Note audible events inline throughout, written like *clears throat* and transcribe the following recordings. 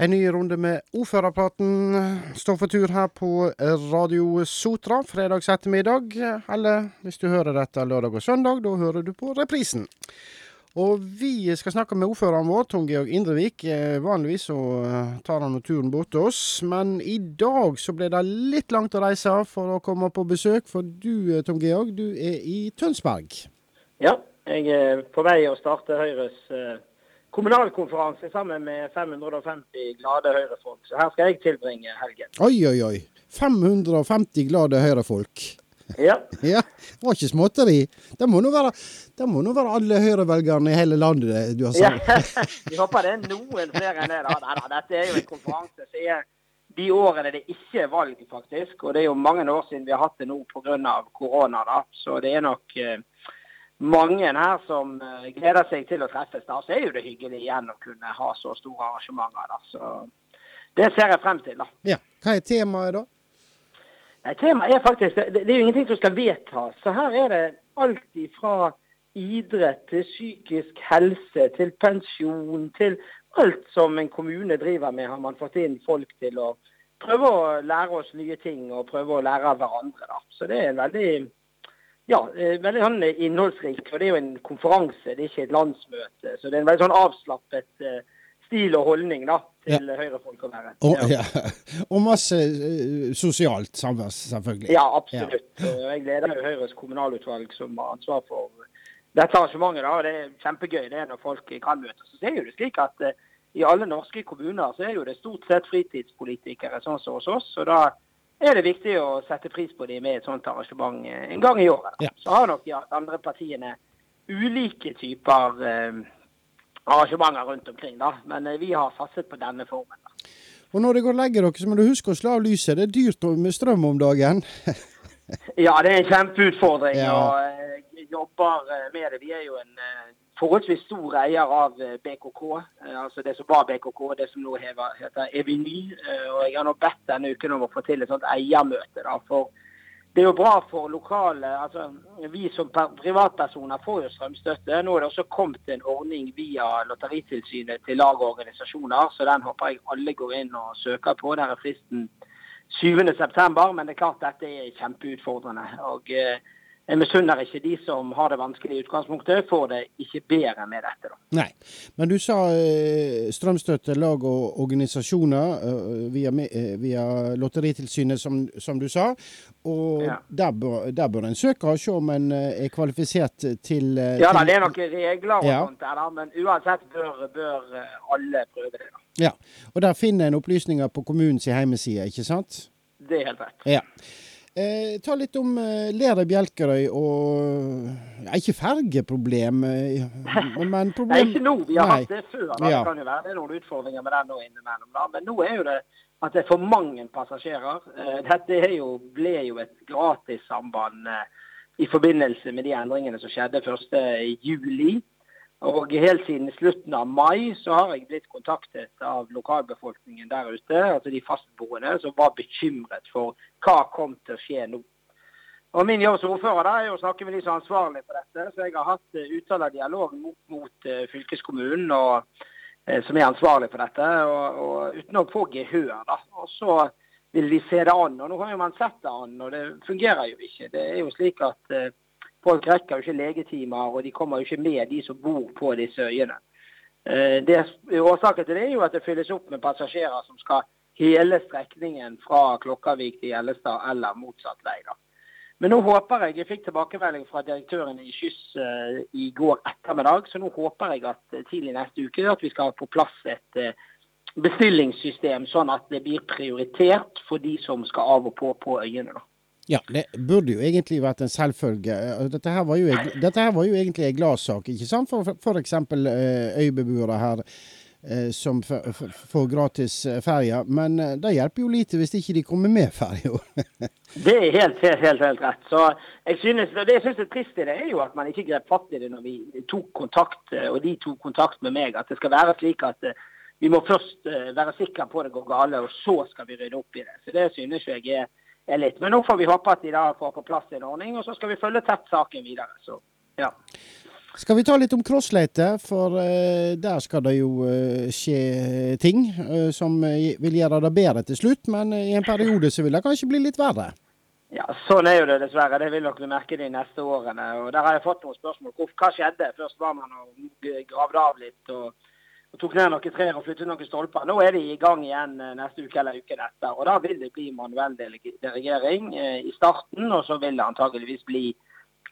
En ny runde med ordførerpraten står for tur her på Radio Sotra fredags ettermiddag. Eller hvis du hører dette lørdag og søndag, da hører du på reprisen. Og vi skal snakke med ordføreren vår, Tom Georg Indrevik. Vanligvis så tar han turen bort til oss, men i dag så ble det litt langt å reise for å komme på besøk. For du, Tom Georg, du er i Tønsberg. Ja, jeg er på vei å starte Høyres kommunalkonferanse sammen med 550 glade Høyre-folk. Så her skal jeg tilbringe helgen. Oi, oi, oi. 550 glade Høyre-folk. Ja. *laughs* ja. Det var ikke småtteri. Det må nå være, være, alle Høyre-velgerne i hele landet du har sagt. Ja. *laughs* Vi håper det er noen flere enn det. da. Nei, dette er jo en konferanse som er de årene det ikke er valg, faktisk. Og det er jo mange år siden vi har hatt det nå pga. korona. da. Så det er nok eh, mange her som uh, gleder seg til å treffes. da, Så er jo det hyggelig igjen å kunne ha så store arrangementer. da, så Det ser jeg frem til. da. Ja, Hva er temaet da? Nei, Temaet er faktisk, det, det, er jo ingenting som skal vedtas. Så her er det alt fra idrett til psykisk helse til pensjon til alt som en kommune driver med, har man fått inn folk til å prøve å lære oss nye ting og prøve å lære av hverandre. da. Så det er en veldig ja, eh, veldig sånn innholdsrikt. For det er jo en konferanse, det er ikke et landsmøte. Så det er en veldig sånn avslappet uh, stil og holdning da, til ja. Høyre-folk å være. Og, ja. *laughs* og masse uh, sosialt samvær, selvfølgelig. Ja, absolutt. Ja. Jeg leder jo Høyres kommunalutvalg som har ansvar for dette arrangementet. da, og Det er kjempegøy det er når folk kan møtes. Så er jo det slik at uh, i alle norske kommuner så er jo det stort sett fritidspolitikere, sånn som hos oss. og da er det viktig å sette pris på dem med et sånt arrangement eh, en gang i året. Ja. Så har nok de andre partiene ulike typer eh, arrangementer rundt omkring, da. Men eh, vi har satset på denne formen. da. Og når det går og legger dere, så må du huske å slå av lyset. Det er dyrt med strøm om dagen. *laughs* ja, det er en kjempeutfordring. Ja. og eh, jobber med det. Vi er jo en forholdsvis stor eier av eh, BKK. Eh, altså det som var BKK, det som nå heter Eviny. Eh, og jeg har nå bedt denne uken om å få til et sånt eiermøte. da, for det er jo bra for lokale altså Vi som privatpersoner får jo strømstøtte. Nå er det også kommet en ordning via Lotteritilsynet til lag og organisasjoner, så den håper jeg alle går inn og søker på. Der er fristen 7.9, men det er klart dette er kjempeutfordrende. og eh, jeg misunner ikke de som har det vanskelig i utgangspunktet, får det ikke bedre med dette. da. Nei, men du sa eh, strømstøtte, lag og organisasjoner eh, via, eh, via Lotteritilsynet, som, som, du sa. Og ja. der, bør, der, bør, en søke og se om en er kvalifisert til Ja da, det er noen regler og ja. sånt der, men uansett bør, bør, alle prøve det. da. Ja, og der finner en opplysninger på kommunens hjemmeside, ikke sant? Det er helt rett. Ja. Eh, ta litt om eh, Lerøy Bjelkerøy og ja, Ikke fergeproblem, eh, *laughs* men problem Nei, ikke nå. Vi har Nei. hatt det før. Da. Ja. Det kan jo være det er noen utfordringer med den nå innimellom. Da. Men nå er jo det at det er for mange passasjerer. Eh, dette jo, ble jo et gratissamband eh, i forbindelse med de endringene som skjedde 1.7. Og helt siden slutten av mai så har jeg blitt kontaktet av lokalbefolkningen der ute, altså de fastboende, som var bekymret for hva kom til å skje nå. Og Min jobb som ordfører da, er å snakke med de som er ansvarlige for dette. Så jeg har hatt uh, dialog mot, mot uh, fylkeskommunen, og, uh, som er ansvarlig for dette, og, og, uten å få gehør. da. Og Så vil de se det an. og Nå har jo man sett det an, og det fungerer jo ikke. Det er jo slik at Folk rekker jo ikke legetimer, og de kommer jo ikke med, de som bor på disse øyene. Eh, det, årsaken til det er jo at det fylles opp med passasjerer som skal hele strekningen fra Klokkavik til Gjellestad eller motsatt vei. da. Men nå håper jeg, jeg fikk tilbakemelding fra direktøren i Skyss uh, i går ettermiddag, så nå håper jeg at uh, tidlig neste uke at vi skal ha på plass et uh, bestillingssystem, sånn at det blir prioritert for de som skal av og på på øyene. da. Ja, det burde jo egentlig vært en selvfølge. Dette her var jo, dette her var jo egentlig en gladsak, ikke sant? For f.eks. Eh, øybeboere her eh, som får gratis eh, ferje. Men det hjelper jo lite hvis ikke de kommer med ferja. *laughs* det er helt, helt, helt, helt, rett. Så jeg synes, Det jeg syns er trist i det, er jo at man ikke grep fatt i det når vi tok kontakt, og de tok kontakt med meg. At det skal være slik at vi må først være sikre på det går gale, og så skal vi rydde opp i det. Så Det synes jeg er er litt. Men nå får vi håpe at de da får på plass en ordning, og så skal vi følge tett saken videre. Så, ja. Skal vi ta litt om crossleite, for uh, der skal det jo uh, skje ting uh, som vil gjøre det bedre til slutt. Men i en periode så vil det kanskje bli litt verre. Ja, sånn er jo det dessverre. Det vil dere merke de neste årene. Og Der har jeg fått noen spørsmål. Hva skjedde? Først var man og gravde av litt og, og tok ned noen trær og flyttet noen stolper. Nå er de i gang igjen neste uke eller uken etter. Og Da vil det bli manuell dirigering i starten, og så vil det antageligvis bli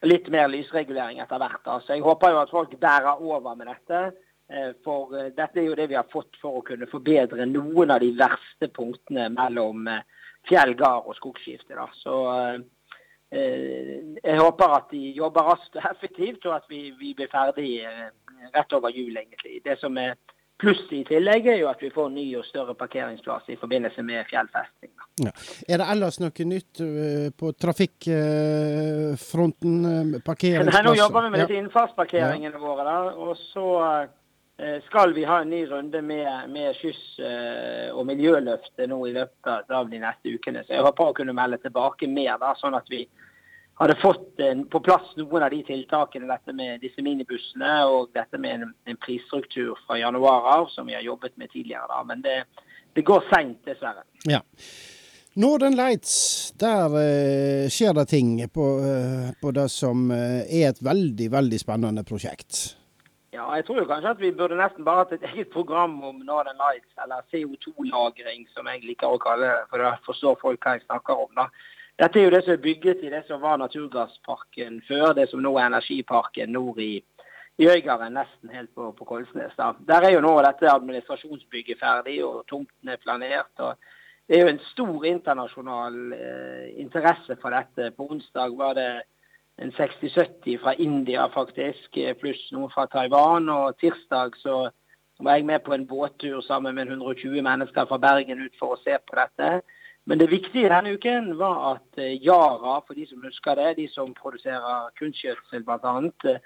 litt mer lysregulering etter hvert. Så jeg håper jo at folk bærer over med dette. Eh, for eh, dette er jo det vi har fått for å kunne forbedre noen av de verste punktene mellom eh, fjell, gard og skogskifte. Da. Så jeg håper at de jobber raskt og effektivt, og at vi, vi blir ferdig rett over jul, egentlig. Det som er Pluss i tillegg er jo at vi får ny og større parkeringsplass i forbindelse med fjellfesting. Ja. Er det ellers noe nytt uh, på trafikkfronten? *laughs* Parkeringsplasser? Nå jobber vi med ja. innfartsparkeringene ja. våre. Da, og så uh, skal vi ha en ny runde med, med skyss- og miljøløftet nå i løpet av de neste ukene. Så jeg håper å kunne melde tilbake mer, da, sånn at vi hadde fått en, på plass noen av de tiltakene, dette med disse minibussene og dette med en, en prisstruktur fra januar av, som vi har jobbet med tidligere. da, Men det, det går seint, dessverre. Ja. Northern Lights, der uh, skjer det ting på, uh, på, det som uh, er et veldig, veldig spennende prosjekt. Ja, jeg tror jo kanskje at vi burde nesten bare hatt et eget program om Northern Lights, eller CO2-lagring, som jeg liker å kalle det, for da forstår folk hva jeg snakker om. da. Dette er jo det som er bygget i det som var naturgassparken før, det som nå er energiparken nord i, i Øygarden, nesten helt på, på Kolsnes. Da. Der er jo nå dette administrasjonsbygget ferdig, og tomten er planert. og Det er jo en stor internasjonal eh, interesse for dette. På onsdag var det en 60-70 fra India faktisk, pluss noen fra Taiwan. Og tirsdag så var jeg med på en båttur sammen med 120 mennesker fra Bergen ut for å se på dette. Men det viktige denne uken var at eh, Yara, for de som husker det, de som produserer kunstgjødsel bl.a., eh,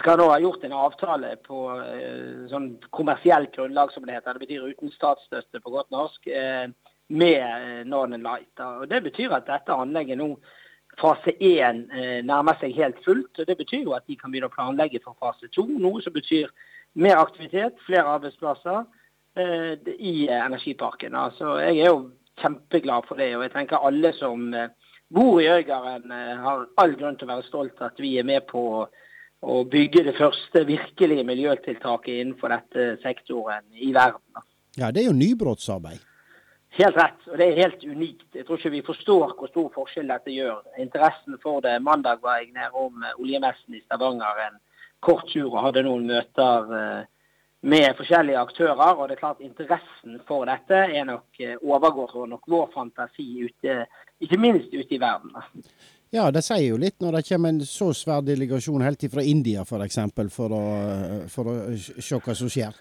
skal nå ha gjort en avtale på eh, sånn kommersielt grunnlag, som det heter. Det betyr uten statsstøtte på godt norsk, med Northern Light. Og Det betyr at dette anlegget nå, fase 1, nærmer seg helt fullt. og Det betyr jo at de kan begynne å planlegge for fase 2, noe som betyr mer aktivitet, flere arbeidsplasser i energiparken. Altså, jeg er jo kjempeglad for det. Og jeg tenker alle som eh, bor i Øygarden eh, har all grunn til å være stolt at vi er med på å bygge det første virkelige miljøtiltaket innenfor dette sektoren i verden. Ja, det er jo nybrottsarbeid. Helt rett, og det er helt unikt. Jeg tror ikke vi forstår hvor stor forskjell dette gjør. Interessen for det Mandag var jeg nede om eh, oljemessen i Stavanger en kort tur og hadde noen møter med forskjellige aktører. Og det er klart interessen for dette er nok eh, overgår nok vår fantasi ute, ikke minst ute i verden. Ja, det sier jo litt når det kommer en så svær delegasjon helt fra India f.eks. For, eksempel, for, å, for å se hva som skjer.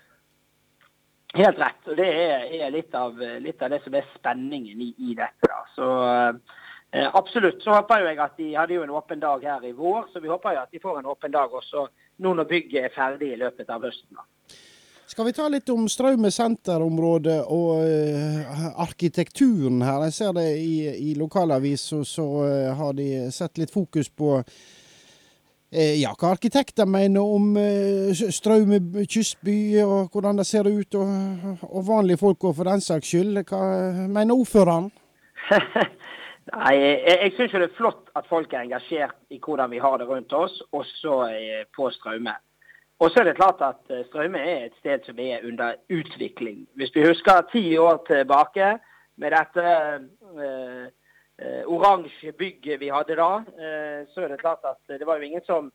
Helt rett. og Det er, er litt, av, litt, av, det som er spenningen i, i dette. Da. Så eh, Absolutt. Så håper jeg at De hadde jo en åpen dag her i vår, så vi håper jo at de får en åpen dag også nå når bygget er ferdig i løpet av høsten. da. Skal vi ta litt om Straume senterområde og uh, arkitekturen her? Jeg ser det i, i lokalavisa, så uh, har de sett litt fokus på uh, ja, hva arkitekter mener om Straume kystby, og hvordan det ser ut, og, og vanlige folk, òg, for den saks skyld. Hva mener ordføreren? *laughs* Nei, Jeg, jeg syns det er flott at folk er engasjert i hvordan vi har det rundt oss, også på Straume. Og så er det klart at strømme Straume er et sted som er under utvikling. Hvis vi husker ti år tilbake med dette eh, eh, oransje bygget vi hadde da, eh, så er det klart at det var jo ingen som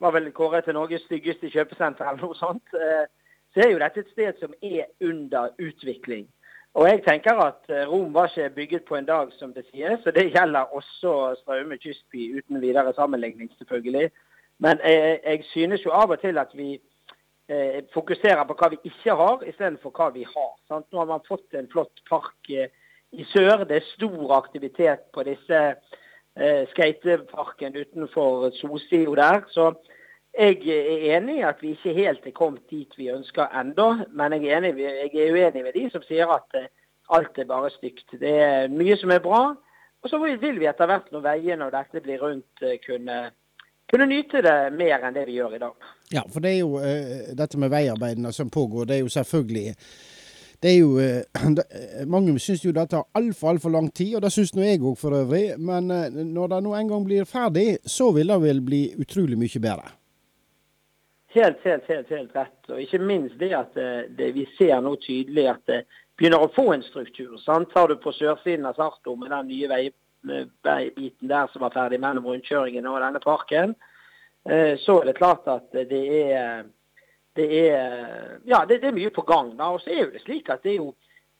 var vel kåret til Norges styggeste kjøpesenter eller noe sånt. Eh, så er jo dette et sted som er under utvikling. Og jeg tenker at eh, Rom var ikke bygget på en dag, som det sies. Så det gjelder også Straume kystby, uten videre sammenligning, selvfølgelig. Men jeg, jeg, synes jo av og til at vi eh, fokuserer på hva vi ikke har, istedenfor hva vi har. Sant? Nå har man fått en flott park eh, i sør. Det er stor aktivitet på disse eh, skateparken utenfor Sosio der. Så jeg er enig i at vi ikke helt er kommet dit vi ønsker ennå. Men jeg er, enig, jeg er uenig med de som sier at eh, alt er bare stygt. Det er mye som er bra. Og så vil vi etter hvert når veiene og dette blir rundt, eh, kunne kunne nyte det mer enn det vi gjør i dag. Ja, for det er jo uh, dette med veiarbeidene som pågår. Det er jo selvfølgelig det er jo, *clears throat* uh, Mange syns jo det tar altfor altfor lang tid, og det syns nå jeg òg for øvrig. Men uh, når det nå en gang blir ferdig, så vil det vel bli utrolig mye bedre. Helt, helt, helt, helt rett. Og ikke minst det at det, vi ser nå tydelig at det begynner å få en struktur. sant? Tar du på sørsiden av Sarto med den nye vei, veibiten der som var ferdig mellom rundkjøringen og denne parken, Eh, så er det klart at det er, det er ja, det, det, er mye på gang. da, og så er jo det slik at det er jo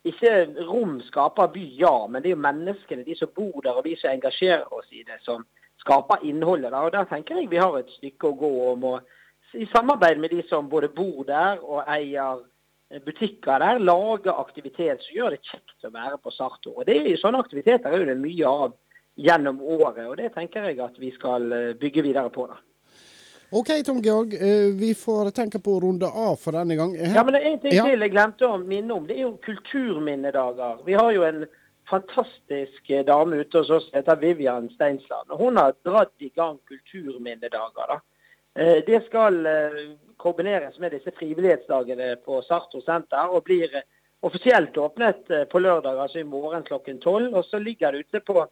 ikke rom skaper by, ja, men det er jo menneskene, de som bor der og vi som engasjerer oss i det, som skaper innholdet. da, og Der tenker jeg vi har et stykke å gå om og i samarbeid med de som både bor der og eier butikker der, lager aktivitet som gjør det kjekt å være på Sartor. Og det er Sånne aktiviteter er det mye av gjennom året, og det tenker jeg at vi skal eh, bygge videre på. da. OK, Tom Georg. Eh, vi får tenke på å runde av for denne gang. Her... Ja, men det er en ting ja. til jeg glemte å minne om. Det er jo kulturminnedager. Vi har jo en fantastisk eh, dame ute hos oss som heter Vivian Steinsland. og Hun har dratt i gang kulturminnedager. da. Eh, det skal kombineres med disse frivillighetsdagene på Sartor senter, og blir offisielt åpnet på lørdag, altså i morgen klokken tolv. Og så ligger det ute på,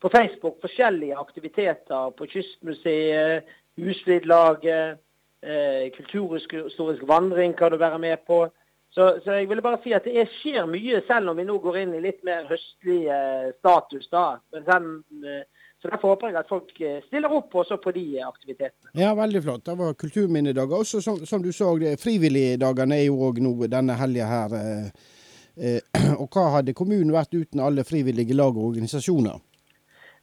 på Facebook forskjellige aktiviteter på Kystmuseet, Husflidlaget, eh, kulturhistorisk vandring kan du være med på. Så, så, jeg ville bare si at det skjer mye, selv om vi nå går inn i litt mer høstlig eh, status. da. Den, eh, så Derfor håper jeg at folk eh, stiller opp også på de aktivitetene. Ja, Veldig flott. Det var kulturminnedager. Også som, som du så, frivilligdagene er jo òg nå denne helga her. Eh, eh, *clears throat* og hva hadde kommunen vært uten alle frivillige lag og organisasjoner?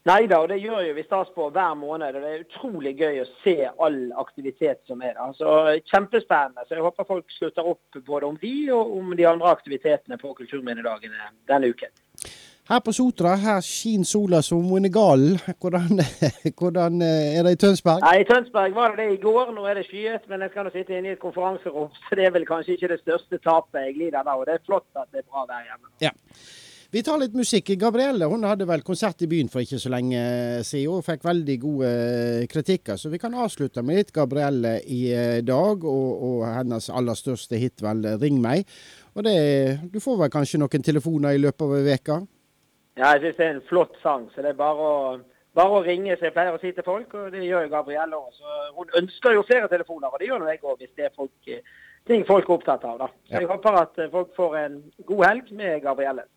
Nei da, og det gjør jo vi stas på hver måned. og Det er utrolig gøy å se all aktivitet som er der. Så Kjempespennende. så Jeg håper folk slutter opp både om de og om de andre aktivitetene på kulturminnedagene denne uken. Her på Sotra her skinner sola som hun er gal. Hvordan, *laughs* hvordan, er det i Tønsberg? Nei, I Tønsberg var det det i går. Nå er det skyet, men jeg skal nå sitte inne i et konferanserom. *laughs* Så det er vel kanskje ikke det største tapet jeg lider da. Og det er flott at det er bra vær hjemme. Ja. Vi tar litt musikk. Gabrielle hun hadde vel konsert i byen for ikke så lenge siden og fikk veldig gode eh, kritikker. Så vi kan avslutte med litt Gabrielle i eh, dag, og, og hennes aller største hit, vel 'Ring meg'. Og det, Du får vel kanskje noen telefoner i løpet av uke? Ja, jeg syns det er en flott sang. Så det er bare å, bare å ringe, som jeg pleier å si til folk. Og det gjør jo Gabrielle òg. Hun ønsker jo flere telefoner, og det gjør nå jeg òg, hvis det er folk, ting folk er opptatt av. da. Så ja. Jeg håper at folk får en god helg med Gabrielle.